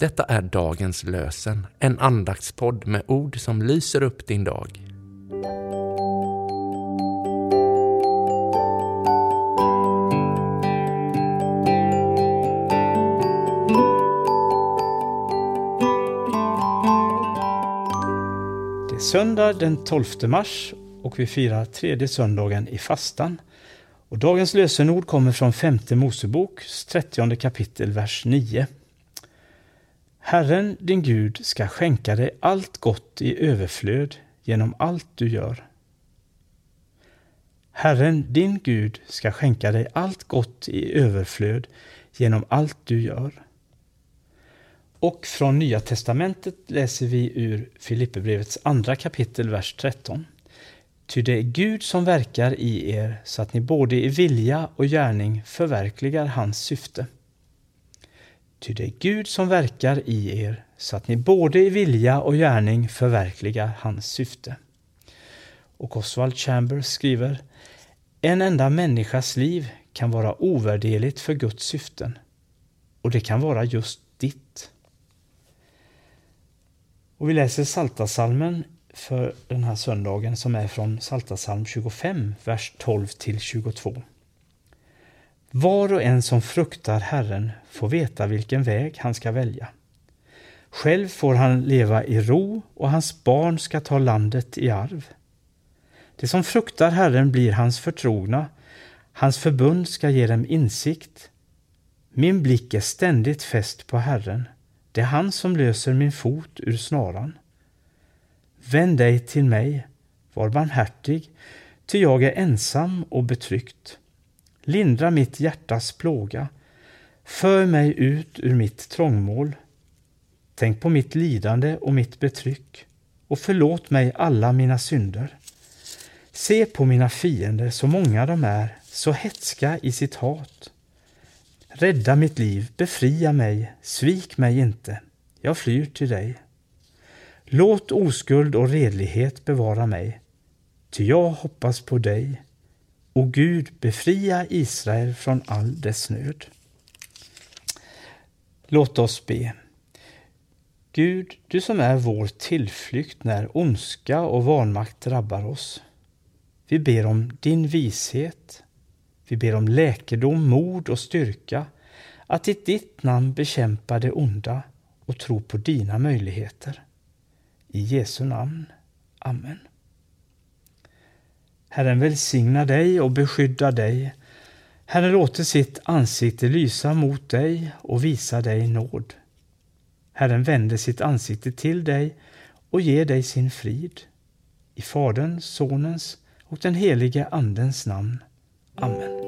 Detta är dagens lösen, en andaktspodd med ord som lyser upp din dag. Det är söndag den 12 mars och vi firar tredje söndagen i fastan. Och dagens lösenord kommer från femte Mosebok, 30 kapitel, vers 9. Herren din Gud ska skänka dig allt gott i överflöd genom allt du gör. Herren din Gud ska skänka dig allt gott i överflöd genom allt du gör. Och från Nya testamentet läser vi ur Filipperbrevets andra kapitel, vers 13. Ty det är Gud som verkar i er så att ni både i vilja och gärning förverkligar hans syfte. Ty det är Gud som verkar i er så att ni både i vilja och gärning förverkligar hans syfte. Och Oswald Chambers skriver En enda människas liv kan vara ovärderligt för Guds syften. Och det kan vara just ditt. Och vi läser Saltasalmen för den här söndagen som är från Saltasalm 25, vers 12 till 22. Var och en som fruktar Herren får veta vilken väg han ska välja. Själv får han leva i ro och hans barn ska ta landet i arv. De som fruktar Herren blir hans förtrogna, hans förbund ska ge dem insikt. Min blick är ständigt fäst på Herren, det är han som löser min fot ur snaran. Vänd dig till mig, var barmhärtig, ty jag är ensam och betryckt. Lindra mitt hjärtas plåga, för mig ut ur mitt trångmål. Tänk på mitt lidande och mitt betryck och förlåt mig alla mina synder. Se på mina fiender, så många de är, så hetska i sitt hat. Rädda mitt liv, befria mig, svik mig inte, jag flyr till dig. Låt oskuld och redlighet bevara mig, ty jag hoppas på dig. O Gud, befria Israel från all dess nöd. Låt oss be. Gud, du som är vår tillflykt när ondska och vanmakt drabbar oss. Vi ber om din vishet. Vi ber om läkedom, mod och styrka att i ditt namn bekämpa det onda och tro på dina möjligheter. I Jesu namn. Amen. Herren välsigna dig och beskydda dig. Herren låter sitt ansikte lysa mot dig och visa dig nåd. Herren vänder sitt ansikte till dig och ger dig sin frid. I Faderns, Sonens och den helige Andens namn. Amen.